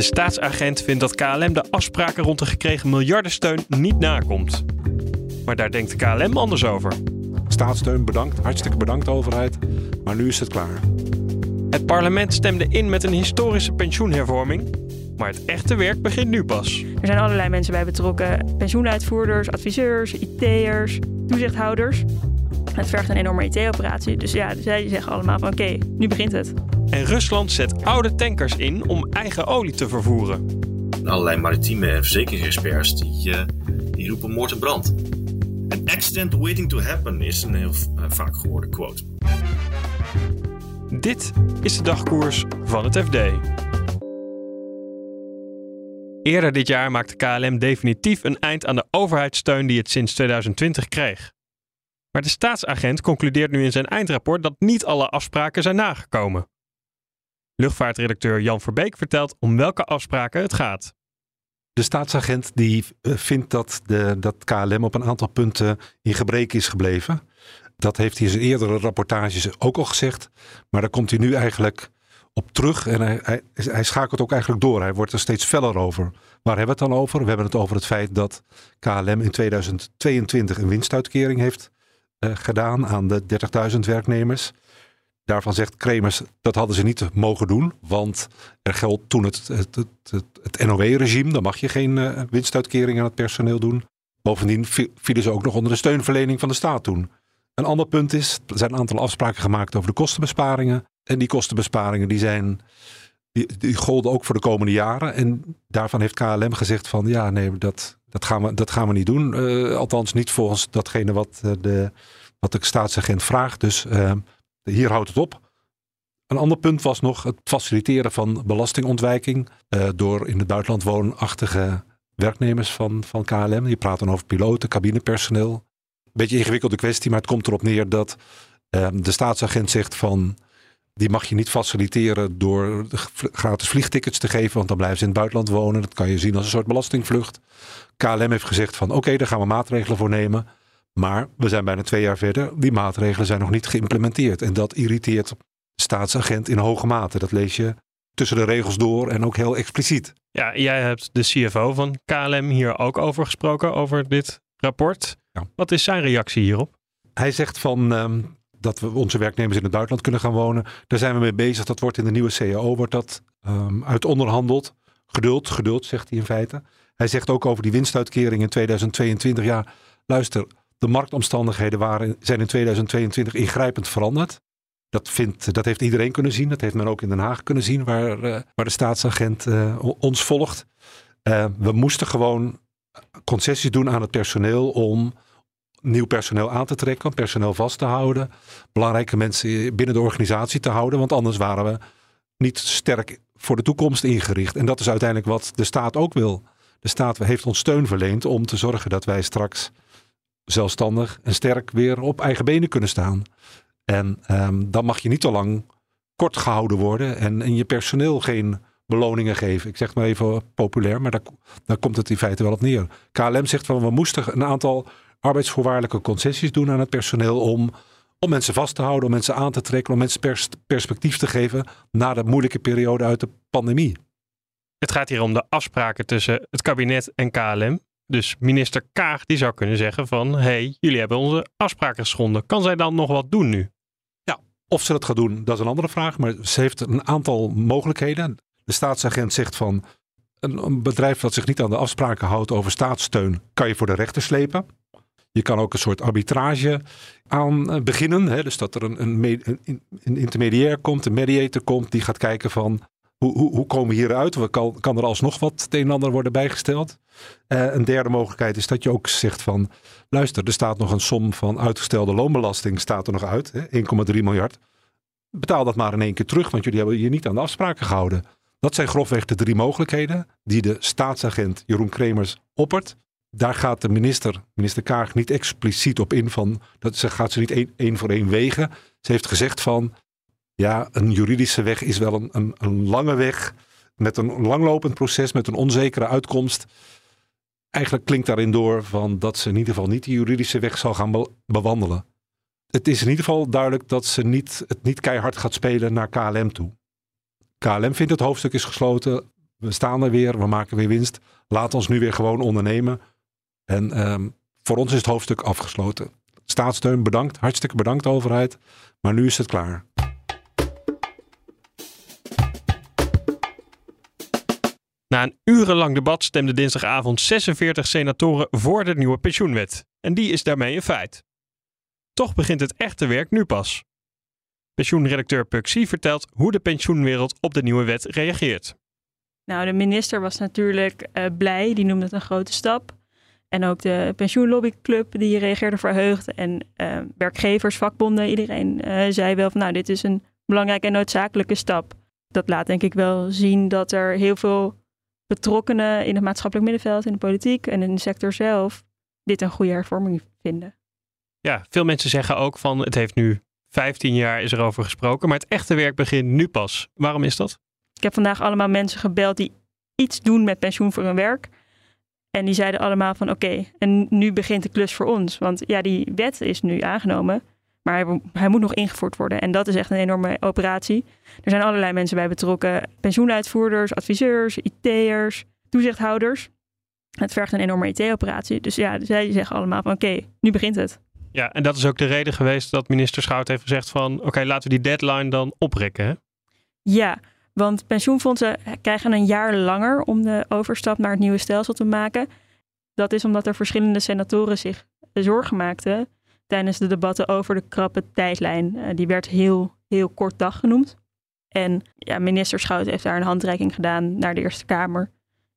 De staatsagent vindt dat KLM de afspraken rond de gekregen miljardensteun niet nakomt. Maar daar denkt de KLM anders over. Staatssteun bedankt, hartstikke bedankt overheid, maar nu is het klaar. Het parlement stemde in met een historische pensioenhervorming, maar het echte werk begint nu pas. Er zijn allerlei mensen bij betrokken: pensioenuitvoerders, adviseurs, IT'ers, toezichthouders. Het vergt een enorme IT-operatie. Dus ja, zij zeggen allemaal van oké, nu begint het. En Rusland zet oude tankers in om eigen olie te vervoeren. Allerlei maritieme verzekeringsexperts die, uh, die roepen moord en brand. An accident waiting to happen is een heel uh, vaak gehoorde quote. Dit is de dagkoers van het FD. Eerder dit jaar maakte KLM definitief een eind aan de overheidssteun die het sinds 2020 kreeg. Maar de staatsagent concludeert nu in zijn eindrapport dat niet alle afspraken zijn nagekomen. Luchtvaartredacteur Jan Verbeek vertelt om welke afspraken het gaat. De staatsagent die eh, vindt dat, de, dat KLM op een aantal punten in gebrek is gebleven. Dat heeft hij in zijn eerdere rapportages ook al gezegd. Maar daar komt hij nu eigenlijk op terug en hij, hij, schakelt ook eigenlijk door. Hij wordt er steeds feller over. Waar hebben we het dan over? We hebben het over het feit dat KLM in 2022 een winstuitkering heeft gedaan aan de 30.000 werknemers. Daarvan zegt Kremers dat hadden ze niet mogen doen, want er geldt toen het, het, het, het NOW-regime. Dan mag je geen uh, winstuitkering aan het personeel doen. Bovendien vielen ze ook nog onder de steunverlening van de staat toen. Een ander punt is, er zijn een aantal afspraken gemaakt over de kostenbesparingen. En die kostenbesparingen die zijn, die, die golden ook voor de komende jaren. En daarvan heeft KLM gezegd van ja, nee, dat, dat, gaan, we, dat gaan we niet doen. Uh, althans niet volgens datgene wat, de, wat de staatsagent vraagt. Dus uh, hier houdt het op. Een ander punt was nog het faciliteren van belastingontwijking door in het buitenland woonachtige werknemers van, van KLM. Praat dan over piloten, cabinepersoneel. Beetje ingewikkelde kwestie, maar het komt erop neer dat de staatsagent zegt van die mag je niet faciliteren door gratis vliegtickets te geven, want dan blijven ze in het buitenland wonen. Dat kan je zien als een soort belastingvlucht. KLM heeft gezegd van oké, daar gaan we maatregelen voor nemen. Maar we zijn bijna twee jaar verder. Die maatregelen zijn nog niet geïmplementeerd. En dat irriteert de staatsagent in hoge mate. Dat lees je tussen de regels door en ook heel expliciet. Ja, jij hebt de CFO van KLM hier ook over gesproken, over dit rapport. Ja. Wat is zijn reactie hierop? Hij zegt van um, dat we onze werknemers in het buitenland kunnen gaan wonen. Daar zijn we mee bezig. Dat wordt in de nieuwe CAO wordt dat um, uit onderhandeld. Geduld, geduld, zegt hij in feite. Hij zegt ook over die winstuitkering in 2022. Ja, luister, de marktomstandigheden waren, zijn in 2022 ingrijpend veranderd. Dat, vindt, dat heeft iedereen kunnen zien. Dat heeft men ook in Den Haag kunnen zien, waar, uh, waar de staatsagent uh, ons volgt. Uh, we moesten gewoon concessies doen aan het personeel om nieuw personeel aan te trekken, personeel vast te houden, belangrijke mensen binnen de organisatie te houden, want anders waren we niet sterk voor de toekomst ingericht. En dat is uiteindelijk wat de staat ook wil. De staat heeft ons steun verleend om te zorgen dat wij straks zelfstandig en sterk weer op eigen benen kunnen staan. En um, dan mag je niet te lang kort gehouden worden en, en je personeel geen beloningen geven. Ik zeg maar even populair, maar daar, daar komt het in feite wel op neer. KLM zegt van we moesten een aantal arbeidsvoorwaardelijke concessies doen aan het personeel om, om mensen vast te houden, om mensen aan te trekken, om mensen pers perspectief te geven na de moeilijke periode uit de pandemie. Het gaat hier om de afspraken tussen het kabinet en KLM. Dus minister Kaag die zou kunnen zeggen van, hé, hey, jullie hebben onze afspraken geschonden. Kan zij dan nog wat doen nu? Ja, of ze dat gaat doen, dat is een andere vraag. Maar ze heeft een aantal mogelijkheden. De staatsagent zegt van, een bedrijf dat zich niet aan de afspraken houdt over staatssteun, kan je voor de rechter slepen. Je kan ook een soort arbitrage aan eh, beginnen. Hè? Dus dat er een, een, een, een, intermediair komt, een mediator komt, die gaat kijken van hoe, hoe, hoe komen we hieruit? Kan, kan er alsnog wat het een en ander worden bijgesteld? Uh, een derde mogelijkheid is dat je ook zegt van luister, er staat nog een som van uitgestelde loonbelasting staat er nog uit, 1,3 miljard. betaal dat maar in één keer terug, want jullie hebben je niet aan de afspraken gehouden. Dat zijn grofweg de drie mogelijkheden die de staatsagent Jeroen Kremers oppert. Daar gaat de minister, minister Kaag, niet expliciet op in van, dat ze gaat ze niet één, voor één wegen. Ze heeft gezegd van, ja, een juridische weg is wel een, een, een lange weg met een langlopend proces, met een onzekere uitkomst. Eigenlijk klinkt daarin door van dat ze in ieder geval niet de juridische weg zal gaan bewandelen. Het is in ieder geval duidelijk dat ze niet, het niet keihard gaat spelen naar KLM toe. KLM vindt het hoofdstuk is gesloten. We staan er weer, we maken weer winst. Laat ons nu weer gewoon ondernemen. En ehm, voor ons is het hoofdstuk afgesloten. Staatssteun bedankt, hartstikke bedankt overheid. Maar nu is het klaar. Na een urenlang debat stemden dinsdagavond 46 senatoren voor de nieuwe pensioenwet. En die is daarmee een feit. Toch begint het echte werk nu pas. Pensioenredacteur Puxie vertelt hoe de pensioenwereld op de nieuwe wet reageert. Nou, de minister was natuurlijk uh, blij, die noemde het een grote stap. En ook de pensioenlobbyclub die reageerde verheugd. En uh, werkgevers, vakbonden, iedereen uh, zei wel van nou, dit is een belangrijke en noodzakelijke stap. Dat laat denk ik wel zien dat er heel veel betrokkenen in het maatschappelijk middenveld, in de politiek en in de sector zelf, dit een goede hervorming vinden. Ja, veel mensen zeggen ook van het heeft nu 15 jaar is er over gesproken, maar het echte werk begint nu pas. Waarom is dat? Ik heb vandaag allemaal mensen gebeld die iets doen met pensioen voor hun werk. En die zeiden allemaal van oké, en nu begint de klus voor ons. Want ja, die wet is nu aangenomen, maar hij, hij, moet nog ingevoerd worden. En dat is echt een enorme operatie. Er zijn allerlei mensen bij betrokken. Pensioenuitvoerders, adviseurs, IT'ers, toezichthouders. Het vergt een enorme IT-operatie. Dus ja, zij zeggen allemaal van oké, nu begint het. Ja, en dat is ook de reden geweest dat minister Schout heeft gezegd van oké, laten we die deadline dan oprekken. Hè? Ja, want pensioenfondsen krijgen een jaar langer om de overstap naar het nieuwe stelsel te maken. Dat is omdat er verschillende senatoren zich zorgen maakten tijdens de debatten over de krappe tijdlijn. Uh, die werd heel, heel kort dag genoemd. En ja, minister Schout heeft daar een handreiking gedaan naar de Eerste Kamer.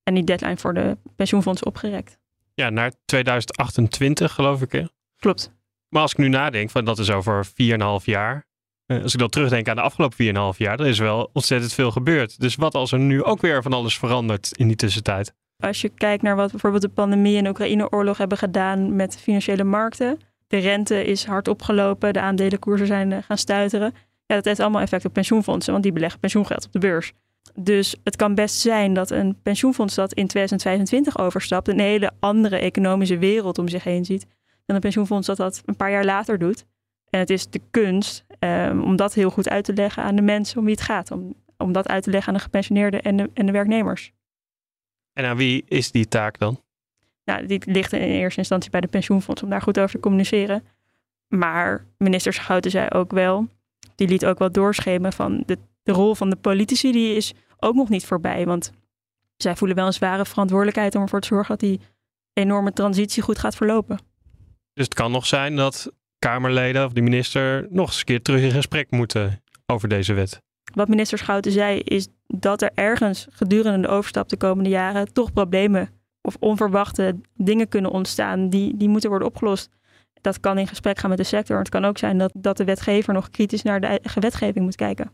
En die deadline voor de pensioenfondsen opgerekt. Ja, naar 2028 geloof ik. Hè? Klopt. Maar als ik nu nadenk, van dat is over 4,5 jaar. Eh, als ik dan terugdenk aan de afgelopen 4,5 jaar, dan is wel ontzettend veel gebeurd. Dus wat als er nu ook weer van alles verandert in die tussentijd? Als je kijkt naar wat bijvoorbeeld de pandemie en de Oekraïne-oorlog hebben gedaan met financiële markten. De rente is hard opgelopen, de aandelenkoersen zijn eh, gaan stuiteren. Ja, dat heeft allemaal effect op pensioenfondsen, want die beleggen pensioengeld op de beurs. Dus het kan best zijn dat een pensioenfonds dat in 2025 overstapt, een hele andere economische wereld om zich heen ziet dan een pensioenfonds dat dat een paar jaar later doet. En het is de kunst um, om dat heel goed uit te leggen aan de mensen om wie het gaat. Om, om dat uit te leggen aan de gepensioneerden en de, en de werknemers. En aan wie is die taak dan? Nou, die ligt in eerste instantie bij de pensioenfonds om daar goed over te communiceren. Maar minister Schouten zei ook wel, die liet ook wel doorschemen van de, de rol van de politici, die is ook nog niet voorbij. Want zij voelen wel een zware verantwoordelijkheid om ervoor te zorgen dat die enorme transitie goed gaat verlopen. Dus het kan nog zijn dat Kamerleden of de minister nog eens een keer terug in gesprek moeten over deze wet. Wat minister Schouten zei is dat er ergens gedurende de overstap de komende jaren toch problemen of onverwachte dingen kunnen ontstaan die, die moeten worden opgelost. Dat kan in gesprek gaan met de sector. Het kan ook zijn dat, dat de wetgever nog kritisch naar de eigen wetgeving moet kijken.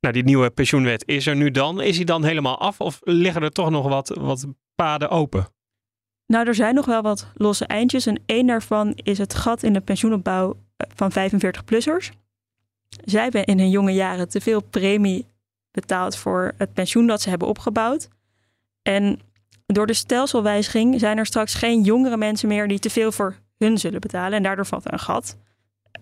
Nou, die nieuwe pensioenwet is er nu dan. Is die dan helemaal af of liggen er toch nog wat, wat paden open? Nou, er zijn nog wel wat losse eindjes. En één daarvan is het gat in de pensioenopbouw eh, van 45-plussers. Zij hebben in hun jonge jaren te veel premie betaald voor het pensioen dat ze hebben opgebouwd. En door de stelselwijziging zijn er straks geen jongere mensen meer die te veel voor hun zullen betalen. En daardoor valt er een gat.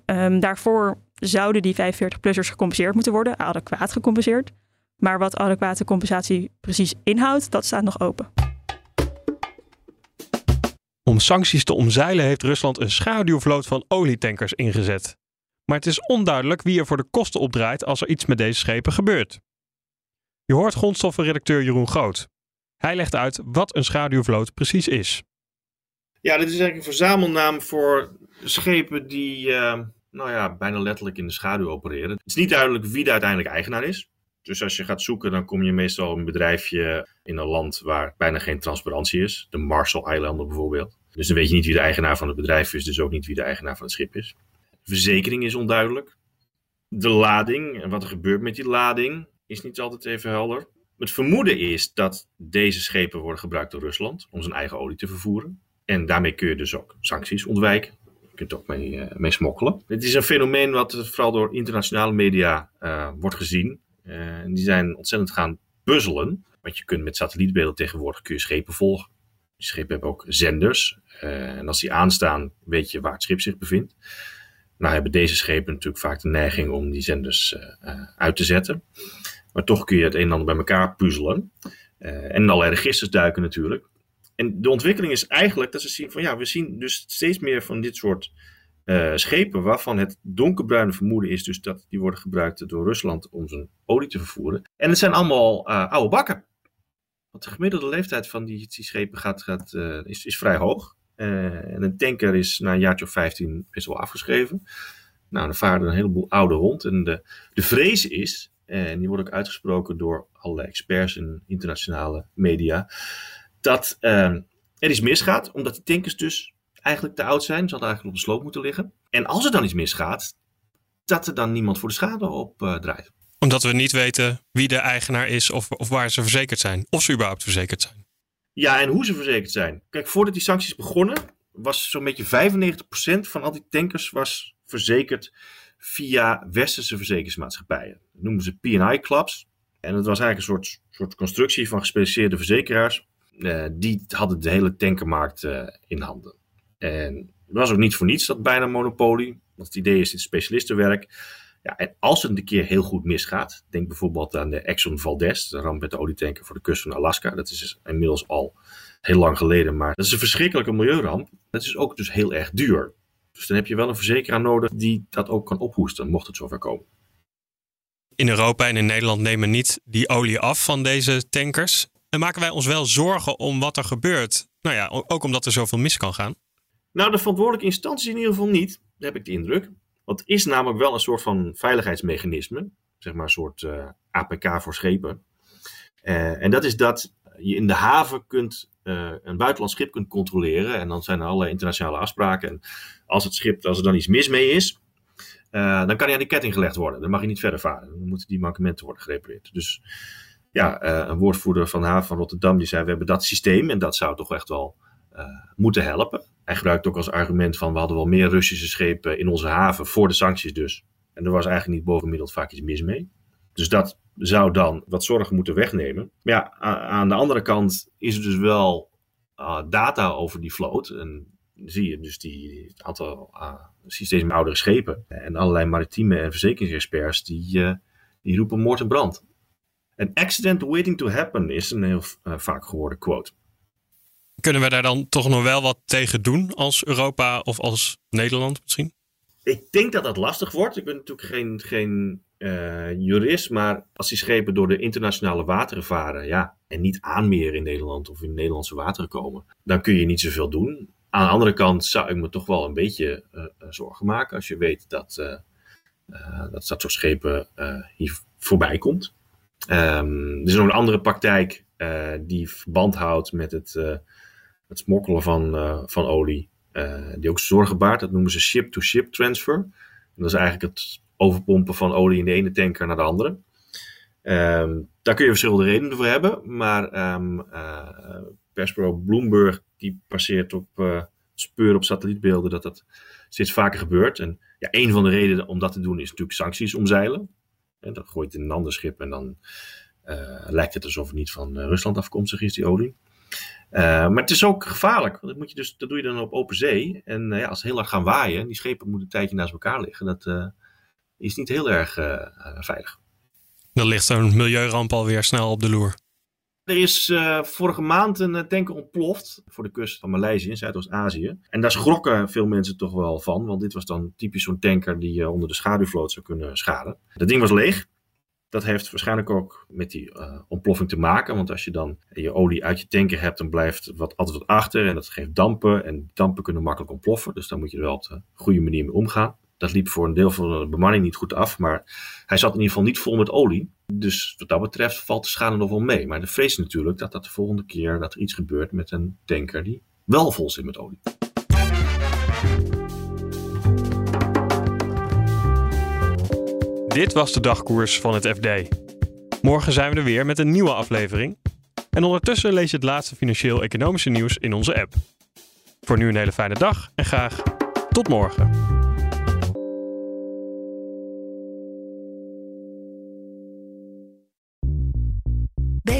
Um, daarvoor zouden die 45-plussers gecompenseerd moeten worden, adequaat gecompenseerd. Maar wat adequate compensatie precies inhoudt, dat staat nog open. Om sancties te omzeilen heeft Rusland een schaduwvloot van olietankers ingezet. Maar het is onduidelijk wie er voor de kosten opdraait als er iets met deze schepen gebeurt. Je hoort grondstoffenredacteur Jeroen Groot. Hij legt uit wat een schaduwvloot precies is. Ja, dit is eigenlijk een verzamelnaam voor schepen die uh, nou ja, bijna letterlijk in de schaduw opereren. Het is niet duidelijk wie de uiteindelijk eigenaar is. Dus als je gaat zoeken, dan kom je meestal een bedrijfje in een land waar bijna geen transparantie is. De Marshall-eilanden bijvoorbeeld. Dus dan weet je niet wie de eigenaar van het bedrijf is, dus ook niet wie de eigenaar van het schip is. Verzekering is onduidelijk. De lading en wat er gebeurt met die lading is niet altijd even helder. Het vermoeden is dat deze schepen worden gebruikt door Rusland om zijn eigen olie te vervoeren. En daarmee kun je dus ook sancties ontwijken. Je kunt ook mee, uh, mee smokkelen. Het is een fenomeen wat vooral door internationale media uh, wordt gezien. En die zijn ontzettend gaan puzzelen. Want je kunt met satellietbeelden tegenwoordig kun je schepen volgen. Die schepen hebben ook zenders. en als die aanstaan, weet je waar het schip zich bevindt. Nou hebben deze schepen natuurlijk vaak de neiging om die zenders uit te zetten. Maar toch kun je het een en ander bij elkaar puzzelen. en in allerlei registers duiken natuurlijk. En de ontwikkeling is eigenlijk dat ze zien van ja, we zien dus steeds meer van dit soort uh, schepen waarvan het donkerbruine vermoeden is dus dat die worden gebruikt door Rusland om zijn olie te vervoeren. En het zijn allemaal uh, oude bakken. Want de gemiddelde leeftijd van die, die schepen gaat, gaat, is, is vrij hoog. en een tanker is na een jaartje of 15 best wel afgeschreven. Nou, dan varen er een heleboel oude rond. En de, de vrees is, en die wordt ook uitgesproken door allerlei experts in internationale media, dat uh, er iets misgaat, omdat die tankers dus eigenlijk te oud zijn. Ze hadden eigenlijk op de sloop moeten liggen. En als er dan iets misgaat, dat er dan niemand voor de schade op uh, draait. Omdat we niet weten wie de eigenaar is of, of waar ze verzekerd zijn. Of ze überhaupt verzekerd zijn. Ja, en hoe ze verzekerd zijn. Kijk, voordat die sancties begonnen, was zo'n beetje 95% van al die tankers was verzekerd via westerse verzekeringsmaatschappijen. Dat noemen ze P&I clubs. En dat was eigenlijk een soort, soort constructie van gespecialiseerde verzekeraars uh, die hadden de hele tankermarkt uh, in handen. En het was ook niet voor niets dat bijna monopolie. Want het idee is dit specialistenwerk. Ja, en als het een keer heel goed misgaat, denk bijvoorbeeld aan de Exxon Valdez, de ramp met de olietanker voor de kust van Alaska. Dat is dus inmiddels al heel lang geleden, maar dat is een verschrikkelijke milieuramp. Dat is ook dus heel erg duur. Dus dan heb je wel een verzekeraar nodig die dat ook kan ophoesten, mocht het zover komen. In Europa en in Nederland nemen niet die olie af van deze tankers. En maken wij ons wel zorgen om wat er gebeurt? Nou ja, ook omdat er zoveel mis kan gaan. Nou, de verantwoordelijke instanties in ieder geval niet, heb ik de indruk. Want het is namelijk wel een soort van veiligheidsmechanisme, zeg maar een soort uh, eh, APK voor schepen. Uh, en dat is dat je in de haven kunt, uh, een buitenlands schip kunt controleren. En dan zijn er internationale afspraken. En als het schip, als er dan iets mis mee is, dan kan hij aan de ketting gelegd worden. Dan mag je niet verder varen. Dan moeten die mankementen worden gerepareerd. Dus ja, uh, een woordvoerder van de haven van Rotterdam die zei: We hebben dat systeem en dat zou toch echt wel moeten helpen. Hij gebruikt ook als argument van: We hadden wel meer Russische schepen in onze haven voor de sancties dus. En er was eigenlijk niet bovengemiddeld vaak iets mis mee. Dus dat zou dan wat zorgen moeten wegnemen. Maar ja, aan de andere kant is er dus wel uh, data over die vloot. En zie je dus die, aantal uh, steeds meer oudere schepen. En allerlei maritieme en verzekeringsexperts die, die roepen moord en brand. An accident waiting to happen is een heel uh, vaak geworden quote. Kunnen we daar dan toch nog wel wat tegen doen als Europa of als Nederland misschien? Ik denk dat dat lastig wordt. Ik ben natuurlijk geen, geen uh, jurist, maar als die schepen door de internationale wateren varen ja, en niet aanmeren in Nederland of in Nederlandse wateren komen, dan kun je niet zoveel doen. Aan de andere kant zou ik me toch wel een beetje uh, zorgen maken als je weet dat, dat soort schepen hier voorbij komt. Um, er is nog een andere praktijk die verband houdt met het, het smokkelen van, van olie. Die ook zorgen baart. Dat noemen ze ship-to-ship transfer. En dat is eigenlijk het overpompen van olie in de ene tanker naar de andere. Um, daar kun je verschillende redenen voor hebben. Maar um, Bloomberg die passeert op speur op satellietbeelden dat dat steeds vaker gebeurt. En ja, een van de redenen om dat te doen is natuurlijk sancties omzeilen. En dan gooit het in een ander schip en dan uh, lijkt het alsof het niet van uh, Rusland afkomstig is, die olie. Uh, maar het is ook gevaarlijk, want dat, moet je dus, dat doe je dan op open zee. En ja, als ze heel hard gaan waaien, die schepen moeten een tijdje naast elkaar liggen, dat is niet heel erg veilig. Dan ligt een milieuramp alweer snel op de loer. Er is vorige maand een tanker ontploft voor de kust van Maleisië in Zuidoost-Azië. En daar schrokken veel mensen toch wel van, want dit was dan typisch zo'n tanker die onder de schaduwvloot zou kunnen schaden. Dat ding was leeg. Dat heeft waarschijnlijk ook met die uh, ontploffing te maken, want als je dan je olie uit je tanker hebt, dan blijft wat, altijd wat achter en dat geeft dampen. En dampen kunnen makkelijk ontploffen, dus daar moet je er wel op de goede manier mee omgaan dat liep voor een deel van de bemanning niet goed af. Maar hij zat in ieder geval niet vol met olie. Dus wat dat betreft valt de schade nog wel mee. Maar de vrees natuurlijk dat dat de volgende keer dat er iets gebeurt met een tanker die wel vol zit met olie. Dit was de dagkoers van het FD. Morgen zijn we er weer met een nieuwe aflevering. En ondertussen lees je het laatste financieel-economische nieuws in onze app. Voor nu een hele fijne dag en graag tot morgen.